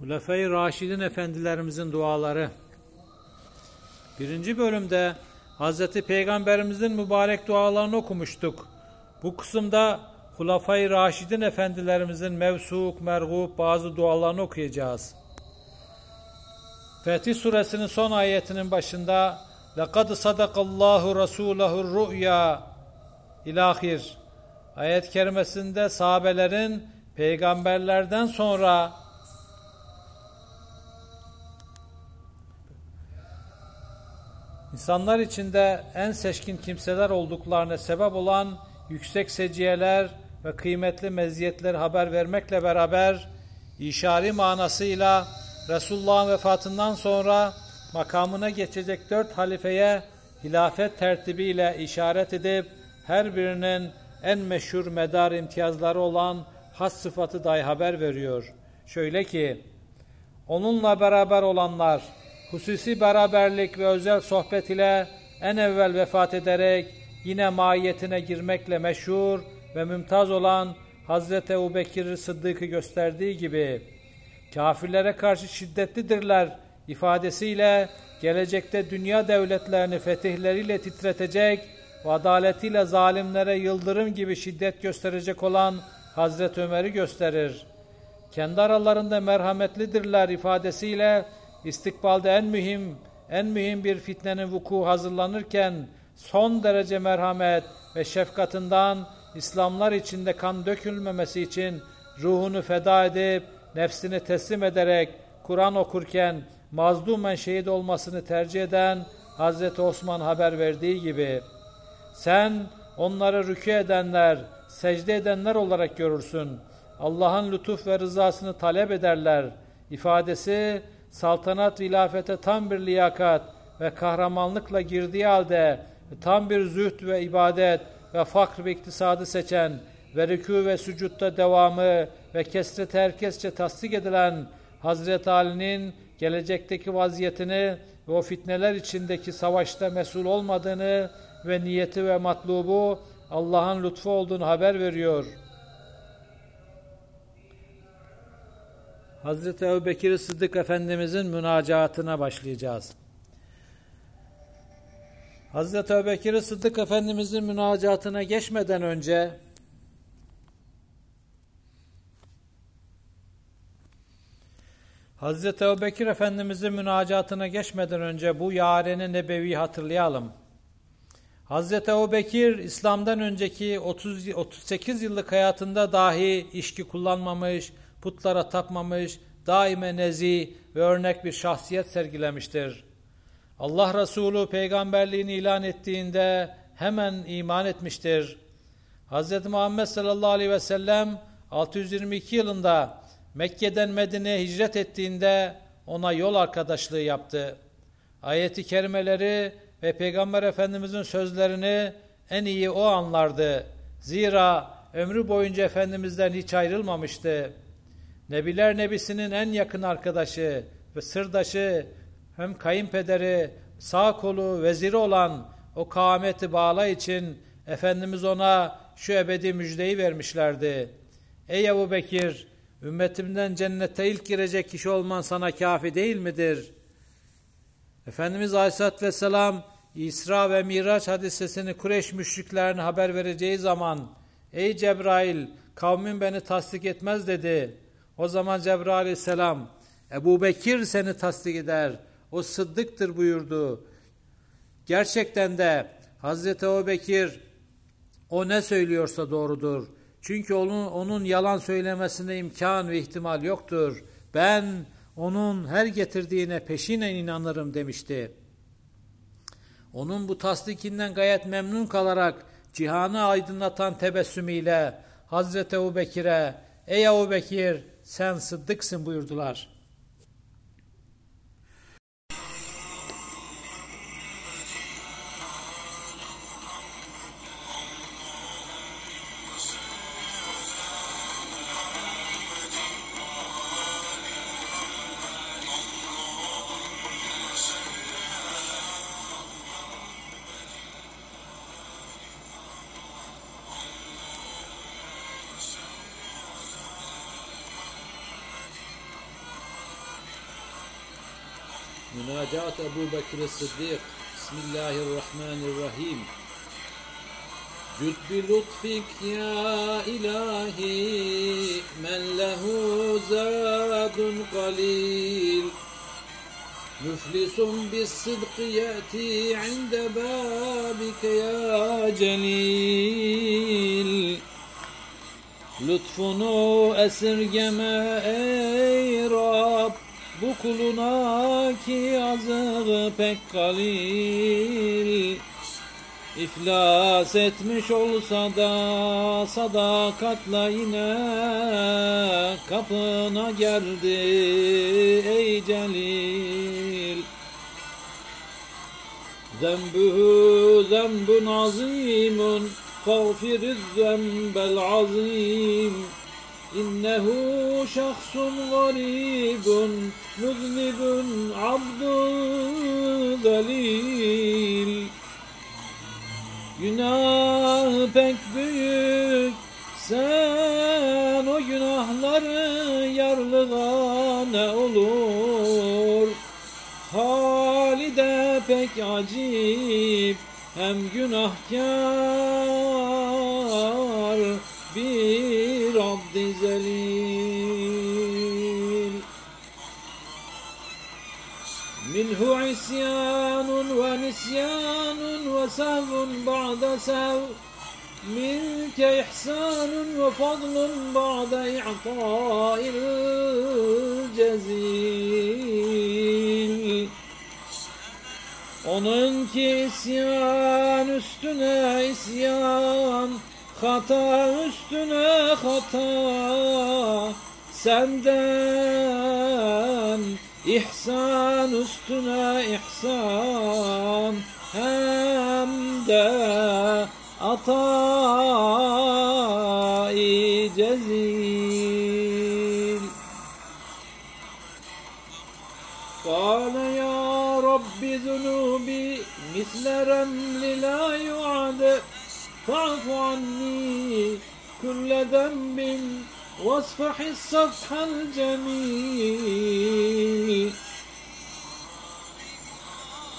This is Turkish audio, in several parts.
Hulefai Raşidin efendilerimizin duaları. Birinci bölümde Hz. Peygamberimizin mübarek dualarını okumuştuk. Bu kısımda Hulefai Raşidin efendilerimizin mevsuk, mergub bazı dualarını okuyacağız. Fetih suresinin son ayetinin başında لَقَدْ صَدَقَ اللّٰهُ رَسُولَهُ الرُّؤْيَا İlahir. Ayet kerimesinde sahabelerin peygamberlerden sonra İnsanlar içinde en seçkin kimseler olduklarına sebep olan yüksek seciyeler ve kıymetli meziyetleri haber vermekle beraber işari manasıyla Resulullah'ın vefatından sonra makamına geçecek dört halifeye hilafet tertibiyle işaret edip her birinin en meşhur medar imtiyazları olan has sıfatı dahi haber veriyor. Şöyle ki, onunla beraber olanlar, hususi beraberlik ve özel sohbet ile en evvel vefat ederek yine mahiyetine girmekle meşhur ve mümtaz olan Hazreti Ebu Bekir Sıddık'ı gösterdiği gibi kafirlere karşı şiddetlidirler ifadesiyle gelecekte dünya devletlerini fetihleriyle titretecek ve adaletiyle zalimlere yıldırım gibi şiddet gösterecek olan Hazreti Ömer'i gösterir. Kendi aralarında merhametlidirler ifadesiyle istikbalde en mühim, en mühim bir fitnenin vuku hazırlanırken son derece merhamet ve şefkatından İslamlar içinde kan dökülmemesi için ruhunu feda edip nefsini teslim ederek Kur'an okurken mazlumen şehit olmasını tercih eden Hazreti Osman haber verdiği gibi sen onları rükû edenler, secde edenler olarak görürsün. Allah'ın lütuf ve rızasını talep ederler. ifadesi saltanat ve ilafete tam bir liyakat ve kahramanlıkla girdiği halde tam bir zühd ve ibadet ve fakr ve iktisadı seçen ve rükû ve sücutta devamı ve kesret herkesçe tasdik edilen Hazreti Ali'nin gelecekteki vaziyetini ve o fitneler içindeki savaşta mesul olmadığını ve niyeti ve matlubu Allah'ın lütfu olduğunu haber veriyor. Hazreti Ebu Bekir Sıddık Efendimizin münacatına başlayacağız. Hazreti Ebu Bekir Sıddık Efendimizin münacatına geçmeden önce Hazreti Ebu Bekir Efendimizin münacatına geçmeden önce bu yareni nebevi hatırlayalım. Hazreti Ebu Bekir İslam'dan önceki 30, 38 yıllık hayatında dahi işki kullanmamış, putlara tapmamış, daime nezi ve örnek bir şahsiyet sergilemiştir. Allah Resulü peygamberliğini ilan ettiğinde hemen iman etmiştir. Hz. Muhammed sallallahu aleyhi ve sellem 622 yılında Mekke'den Medine'ye hicret ettiğinde ona yol arkadaşlığı yaptı. Ayeti kerimeleri ve Peygamber Efendimizin sözlerini en iyi o anlardı. Zira ömrü boyunca Efendimiz'den hiç ayrılmamıştı. Nebiler Nebisi'nin en yakın arkadaşı ve sırdaşı, hem kayınpederi, sağ kolu, veziri olan o kâmeti bağla için Efendimiz ona şu ebedi müjdeyi vermişlerdi. Ey Ebu Bekir, ümmetimden cennete ilk girecek kişi olman sana kafi değil midir? Efendimiz Aleyhisselatü Vesselam İsra ve Miraç hadisesini Kureyş müşriklerine haber vereceği zaman Ey Cebrail kavmin beni tasdik etmez dedi. O zaman Cebrail aleyhisselam Ebu Bekir seni tasdik eder. O sıddıktır buyurdu. Gerçekten de Hazreti Ebu Bekir o ne söylüyorsa doğrudur. Çünkü onun, onun yalan söylemesine imkan ve ihtimal yoktur. Ben onun her getirdiğine peşinen inanırım demişti. Onun bu tasdikinden gayet memnun kalarak cihanı aydınlatan tebessümüyle Hazreti Ebu Bekir'e Ey Ebu Bekir sen sıddıksın buyurdular. مناجاة أبو بكر الصديق. بسم الله الرحمن الرحيم. جد بلطفك يا إلهي من له زاد قليل. مفلس بالصدق يأتي عند بابك يا جليل. لطفنا أسر جماعي رب Bu kuluna ki azığı pek galil İflas etmiş olsa da sadakatla yine kapına geldi ey Celil. Zembühü zembun azimun fagfiriz zembel azim. İnnehu şahsun garibun müznibun abdun zelil. Günah pek büyük sen o günahları yarlığa ne olur Hali de pek acip hem günahkar bir zelil منه عصيان ونسيان وسهو بعد سهو. منك إحسان وفضل بعد إعطاء الجزيل. Onunki isyan üstüne isyan Hata üstüne hata senden İhsan üstüne ihsan hem de atai cezil. Kâle ya Rabbi zunubi misle remli la yu'ade فاعف عني كل ذنب واصفح الصفح الجميل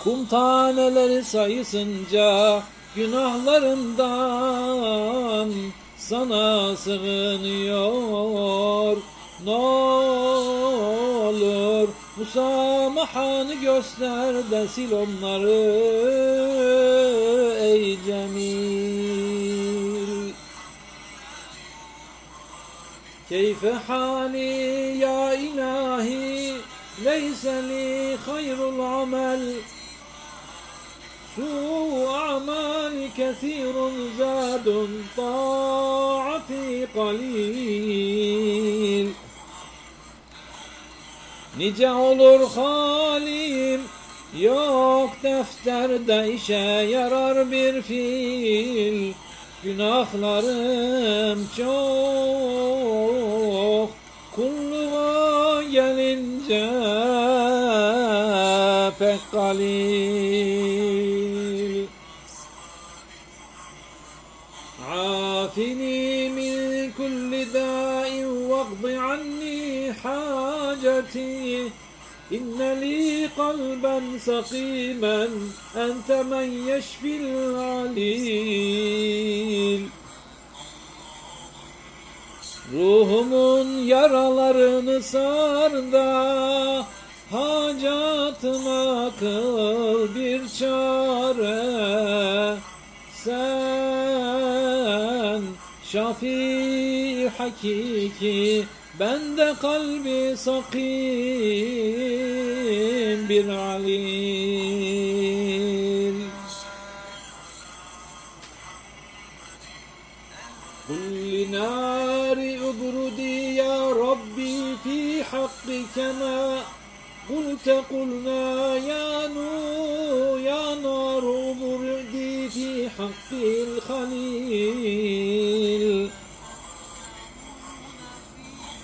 Kum taneleri sayısınca günahlarından sana sığınıyor. Ne olur musamahanı göster de sil onları ey Cemil. كيف حالي يا إلهي ليس لي خير العمل سوء أعمال كثير زاد طاعتي قليل Nice olur halim Yok defterde işe yarar bir fiil Günahlarım çok Kulluğa gelince pek galil إن لي قلبا سقيما أنت من يشفي العليل Ruhumun yaralarını sar da hacatıma kıl bir çare. Sen şafi hakiki kalbi sakim bir alil. قل لنار ابردي يا ربي في حقك ما قلت قلنا يا نور يا نار ابردي في حق الخليل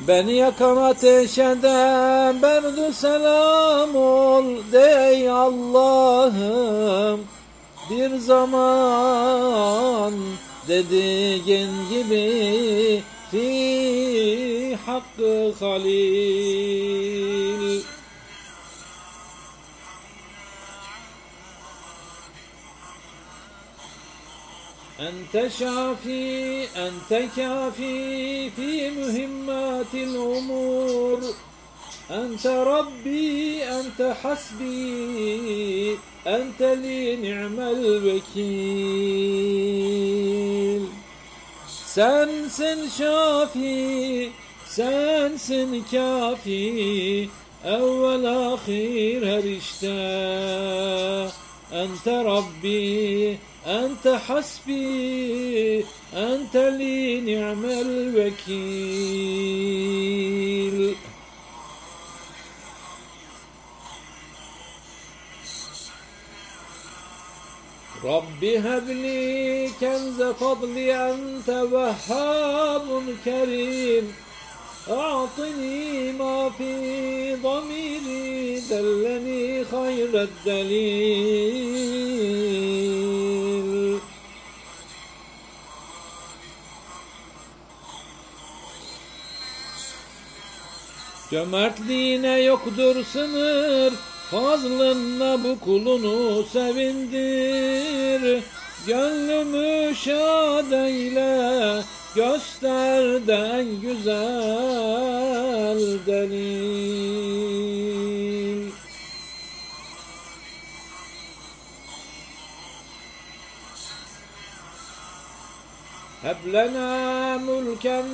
Beni yakan ateşe de berdü selam ol de ey Allah'ım. Bir zaman dediğin gibi fi hakkı halil أنت شافي أنت كافي في مهمات الأمور أنت ربي أنت حسبي أنت لي نعم الوكيل Sensin şafi, sensin kafi, evvel ahir her işte. Ente Ente hasbi, ente li ni'mel vekil. رب هب لي كنز فضلي أنت وهاب كريم أعطني ما في ضميري دلني خير الدليل Cömertliğine yoktur sınır, fazlınla bu kulunu sevindir. Gönlümü şad eyle, göster de en güzel delil. Hep lena mulken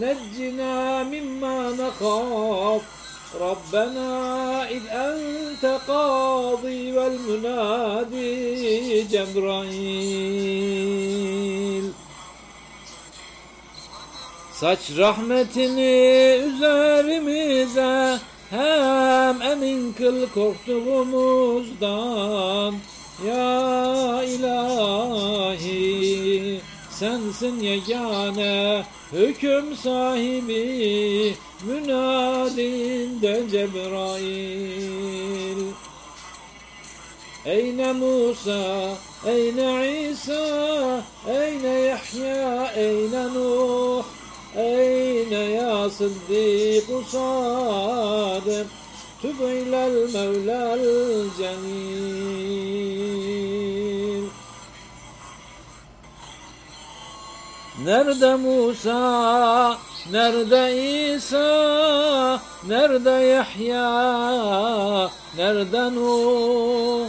نجنا مما نخاف ربنا إذ أنت قاضي والمنادي Cebrail Saç rahmetini üzerimize hem emin kıl korktuğumuzdan Ya ilahi sensin yegane hüküm sahibi münadinde Cebrail Eyne Musa, eyne İsa, eyne Yahya, eyne Nuh, eyne ya Sıddık Sadık, tüb ilel Mevla'l Celil. Nerede Musa? Nerede İsa? Nerede Yahya? Nerede Nuh?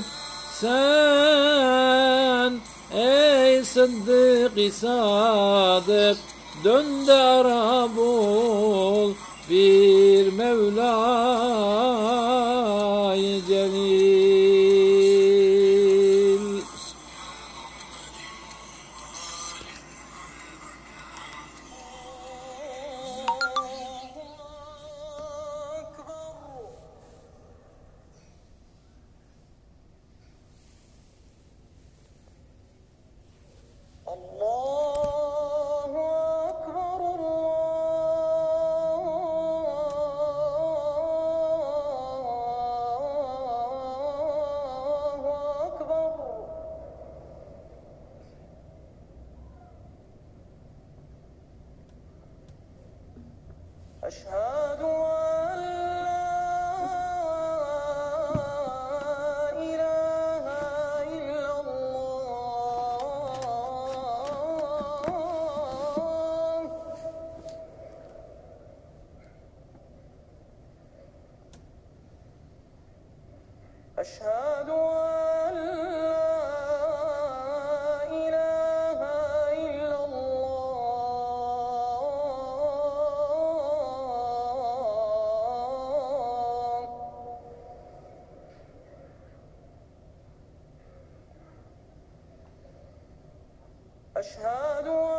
Sen ey Sıddık Sadık dön de ara bul bir Mevla-i Celil. أشهد أن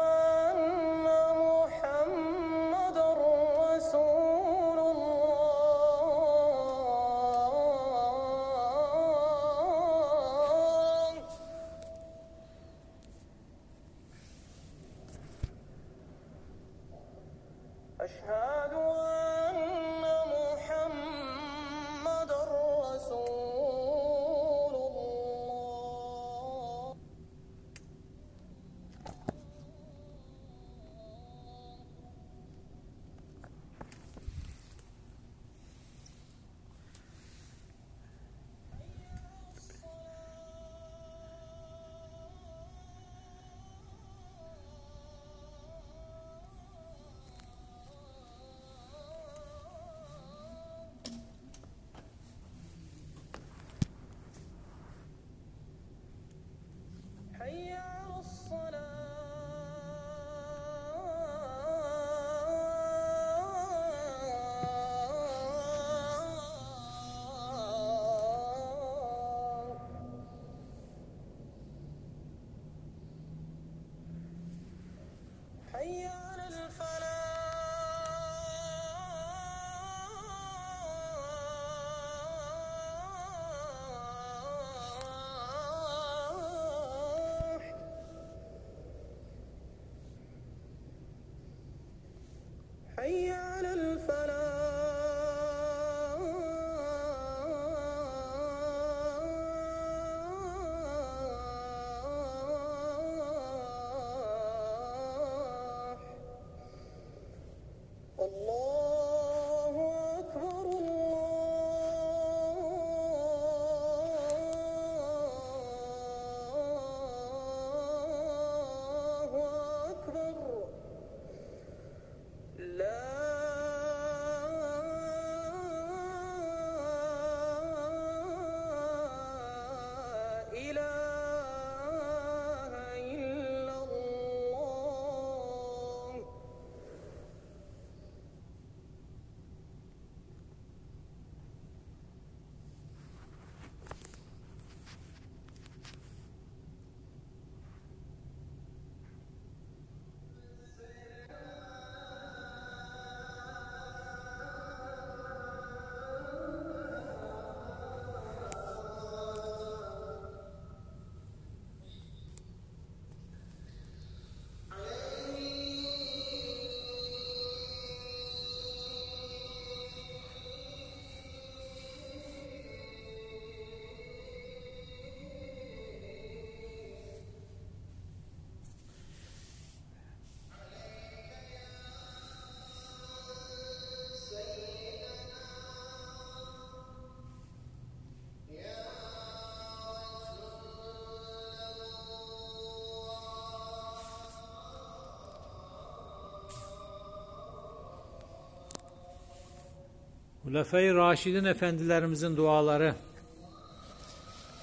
Hulefai Raşidin efendilerimizin duaları.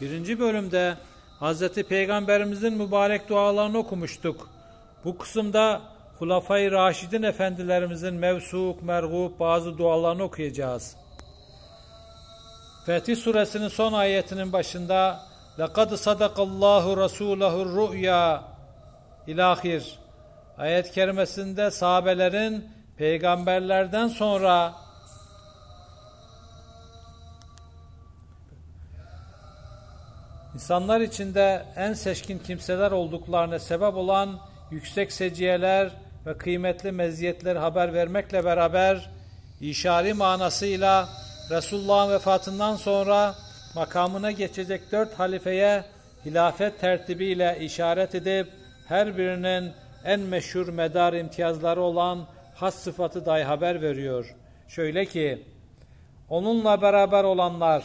Birinci bölümde Hz. Peygamberimizin mübarek dualarını okumuştuk. Bu kısımda Hulefai Raşidin efendilerimizin mevsuk, mergub bazı dualarını okuyacağız. Fetih suresinin son ayetinin başında لَقَدْ صَدَقَ اللّٰهُ رَسُولَهُ الرُّؤْيَا İlahir. Ayet kerimesinde sahabelerin peygamberlerden sonra İnsanlar içinde en seçkin kimseler olduklarına sebep olan yüksek seciyeler ve kıymetli meziyetler haber vermekle beraber işari manasıyla Resulullah'ın vefatından sonra makamına geçecek dört halifeye hilafet tertibiyle işaret edip her birinin en meşhur medar imtiyazları olan has sıfatı dahi haber veriyor. Şöyle ki, onunla beraber olanlar,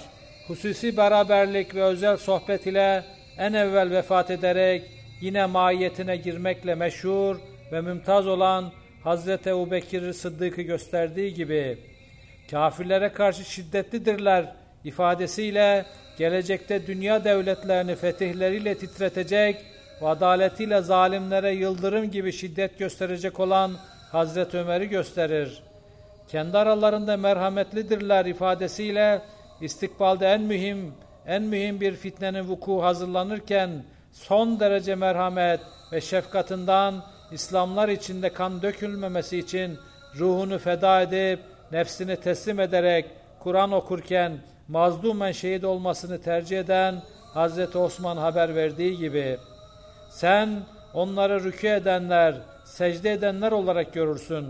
hususi beraberlik ve özel sohbet ile en evvel vefat ederek yine mahiyetine girmekle meşhur ve mümtaz olan Hazreti Ebu Bekir Sıddık'ı gösterdiği gibi kafirlere karşı şiddetlidirler ifadesiyle gelecekte dünya devletlerini fetihleriyle titretecek ve adaletiyle zalimlere yıldırım gibi şiddet gösterecek olan Hazreti Ömer'i gösterir. Kendi aralarında merhametlidirler ifadesiyle istikbalde en mühim, en mühim bir fitnenin vuku hazırlanırken son derece merhamet ve şefkatından İslamlar içinde kan dökülmemesi için ruhunu feda edip nefsini teslim ederek Kur'an okurken mazlumen şehit olmasını tercih eden Hazreti Osman haber verdiği gibi sen onları rükû edenler, secde edenler olarak görürsün.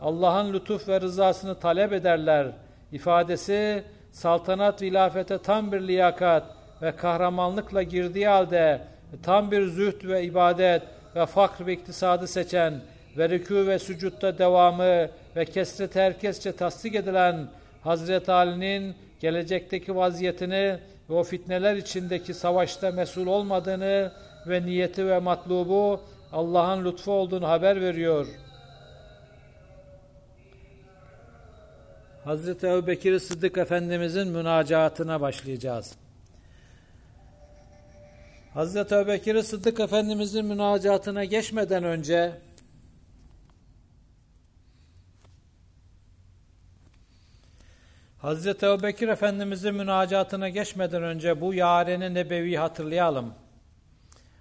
Allah'ın lütuf ve rızasını talep ederler. ifadesi saltanat ilafete tam bir liyakat ve kahramanlıkla girdiği halde tam bir zühd ve ibadet ve fakr ve iktisadı seçen ve rükû ve sücutta devamı ve kesret herkesçe tasdik edilen Hazreti Ali'nin gelecekteki vaziyetini ve o fitneler içindeki savaşta mesul olmadığını ve niyeti ve matlubu Allah'ın lütfu olduğunu haber veriyor. Hazreti Ebu Bekir Sıddık Efendimizin münacatına başlayacağız. Hazreti Ebu Bekir Sıddık Efendimizin münacatına geçmeden önce Hazreti Ebu Bekir Efendimizin münacatına geçmeden önce bu yareni nebevi hatırlayalım.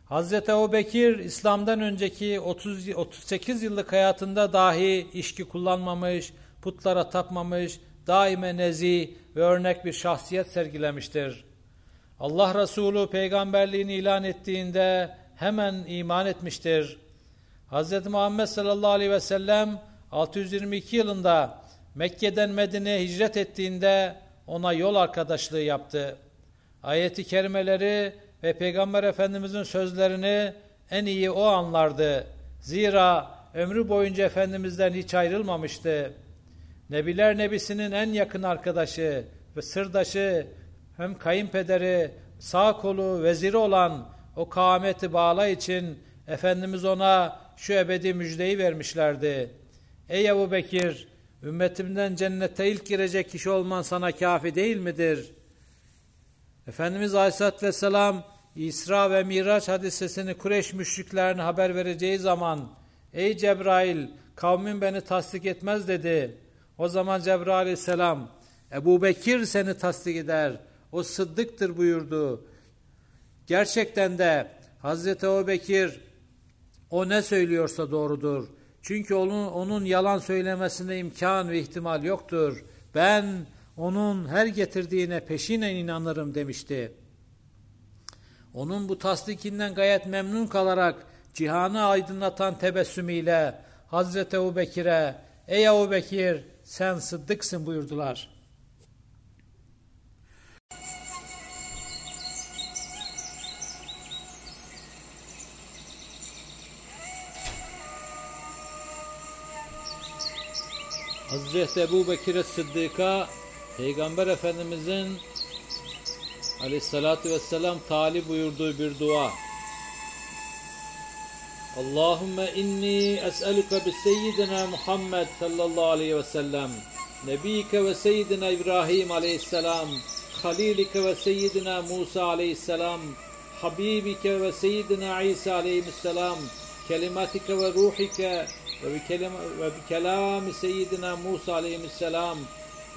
Hazreti Ebu Bekir İslam'dan önceki 30, 38 yıllık hayatında dahi içki kullanmamış, putlara tapmamış, daime nezi ve örnek bir şahsiyet sergilemiştir. Allah Resulü peygamberliğini ilan ettiğinde hemen iman etmiştir. Hz. Muhammed sallallahu aleyhi ve sellem 622 yılında Mekke'den Medine'ye hicret ettiğinde ona yol arkadaşlığı yaptı. Ayeti kerimeleri ve Peygamber Efendimizin sözlerini en iyi o anlardı. Zira ömrü boyunca Efendimiz'den hiç ayrılmamıştı. Nebiler Nebisi'nin en yakın arkadaşı ve sırdaşı hem kayınpederi, sağ kolu, veziri olan o kâmeti bağla için Efendimiz ona şu ebedi müjdeyi vermişlerdi. Ey Ebu Bekir, ümmetimden cennete ilk girecek kişi olman sana kafi değil midir? Efendimiz Aleyhisselatü Vesselam İsra ve Miraç hadisesini Kureyş müşriklerine haber vereceği zaman Ey Cebrail kavmin beni tasdik etmez dedi. O zaman Cebrail Aleyhisselam Ebu Bekir seni tasdik eder. O sıddıktır buyurdu. Gerçekten de Hazreti Ebu Bekir o ne söylüyorsa doğrudur. Çünkü onun, onun yalan söylemesine imkan ve ihtimal yoktur. Ben onun her getirdiğine peşinen inanırım demişti. Onun bu tasdikinden gayet memnun kalarak cihanı aydınlatan tebessümüyle Hazreti Ebu Bekir'e Ey Ebu Bekir sen sıddıksın buyurdular. Hazreti Ebu Bekir Sıddık'a Peygamber Efendimizin aleyhissalatü vesselam tali buyurduğu bir dua. Allahümme inni es'eluke bi seyyidina Muhammed sallallahu aleyhi ve sellem nebiyike ve seyyidina İbrahim aleyhisselam, halilike ve seyyidina Musa aleyhisselam, habibike ve seyyidina İsa aleyhisselam, kelimatike ve ruhike ve bi kelima- ve bi kelami seyyidina Musa aleyhisselam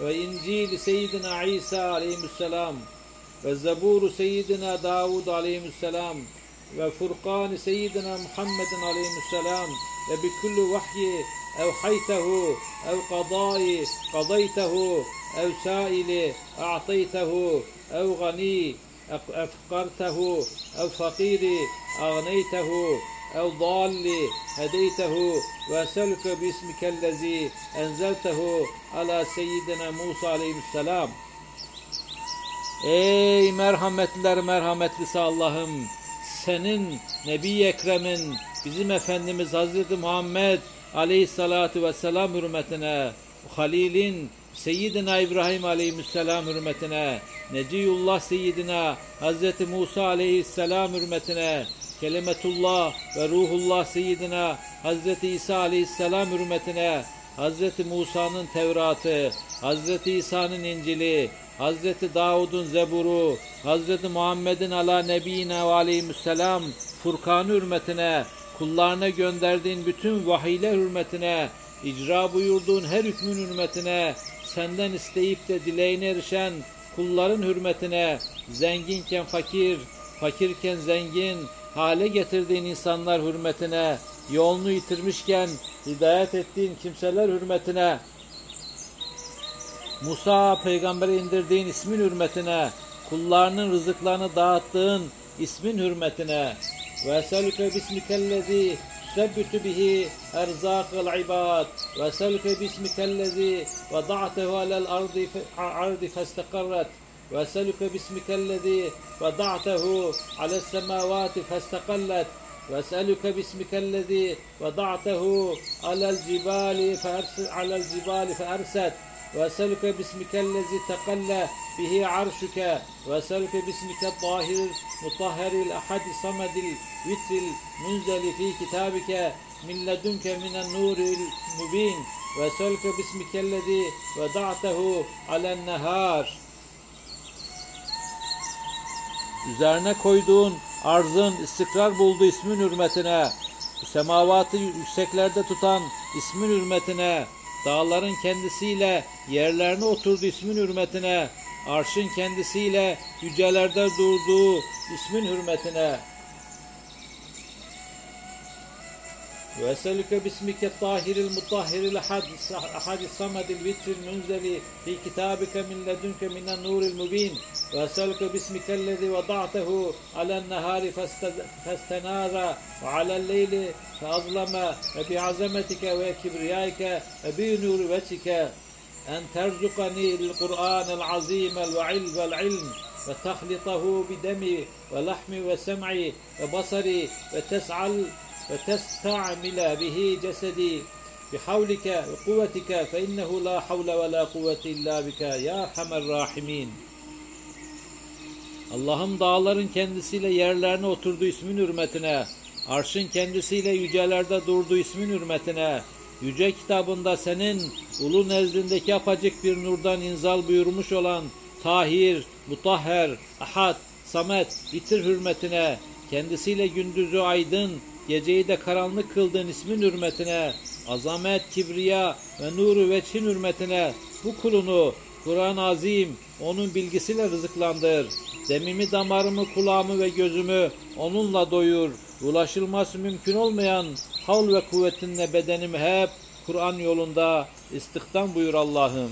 ve İncil seyyidina İsa aleyhisselam ve Zeburu seyyidina Davud aleyhisselam وفرقان سيدنا محمد عليه السلام بكل وحي أوحيته أو قضائي قضيته أو سائل أعطيته أو غني أفقرته أو فقير أغنيته أو ضال هديته وأسألك باسمك الذي أنزلته على سيدنا موسى عليه السلام Ey merhametler merhametlisi اللهم. Senin Nebi Ekrem'in bizim Efendimiz Hazreti Muhammed Aleyhissalatu vesselam hürmetine Halil'in Seyyidina İbrahim Aleyhisselam hürmetine Neciyullah Seyyidina Hazreti Musa Aleyhisselam hürmetine Kelimetullah ve Ruhullah Seyyidina Hazreti İsa Aleyhisselam hürmetine Hazreti Musa'nın Tevrat'ı, Hazreti İsa'nın İncil'i, Hazreti Davud'un Zeburu, Hazreti Muhammed'in ala nebiyine ve aleyhisselam Furkan hürmetine, kullarına gönderdiğin bütün vahiyler hürmetine, icra buyurduğun her hükmün hürmetine, senden isteyip de dileğine erişen kulların hürmetine, zenginken fakir, fakirken zengin, hale getirdiğin insanlar hürmetine, yolunu yitirmişken hidayet ettiğin kimseler hürmetine, Musa peygambere indirdiğin ismin hürmetine, kullarının rızıklarını dağıttığın ismin hürmetine ve eselüke bismikellezi tüsebbitu bihi erzakal ibad ve eselüke bismikellezi vada'tehu alel ardi, ardi festekarret ve eselüke bismikellezi vada'tehu alel semavati festekallet وأسألك باسمك الذي وضعته على الجبال فأرسل على الجبال فأرست وأسألك باسمك الذي تقلى به عرشك وأسألك باسمك الطاهر المطهر الأحد الصمد الوتر المنزل في كتابك من لدنك من النور المبين وأسألك باسمك الذي وضعته على النهار Üzerine koyduğun arzın istikrar bulduğu ismin hürmetine, semavatı yükseklerde tutan ismin hürmetine, dağların kendisiyle yerlerine oturduğu ismin hürmetine, arşın kendisiyle yücelerde durduğu ismin hürmetine. وأسألك باسمك الطاهر المطهر الأحد أحد الصمد الوتر المنزل في كتابك من لدنك من النور المبين. وأسألك باسمك الذي وضعته على النهار فاست- فاستنار وعلى الليل فأظلم. وبعظمتك وكبريائك وبنور وجهك أن ترزقني القرآن العظيم الوعلم والعلم وتخلطه بدمي ولحمي وسمعي وبصري وتسعل وتستعمل به جسدي بحولك وقوتك فإنه لا حول ولا قوة إلا بك يا أرحم الراحمين Allah'ım dağların kendisiyle yerlerine oturduğu ismin hürmetine, arşın kendisiyle yücelerde durduğu ismin hürmetine, yüce kitabında senin ulu nezdindeki apacık bir nurdan inzal buyurmuş olan Tahir, Mutahher, Ahad, Samet, Bitir hürmetine, kendisiyle gündüzü aydın, geceyi de karanlık kıldığın ismin hürmetine, azamet, kibriya ve nuru veçhin hürmetine bu kulunu Kur'an-ı Azim onun bilgisiyle rızıklandır. Demimi, damarımı, kulağımı ve gözümü onunla doyur. Ulaşılması mümkün olmayan havl ve kuvvetinle bedenimi hep Kur'an yolunda istihdam buyur Allah'ım.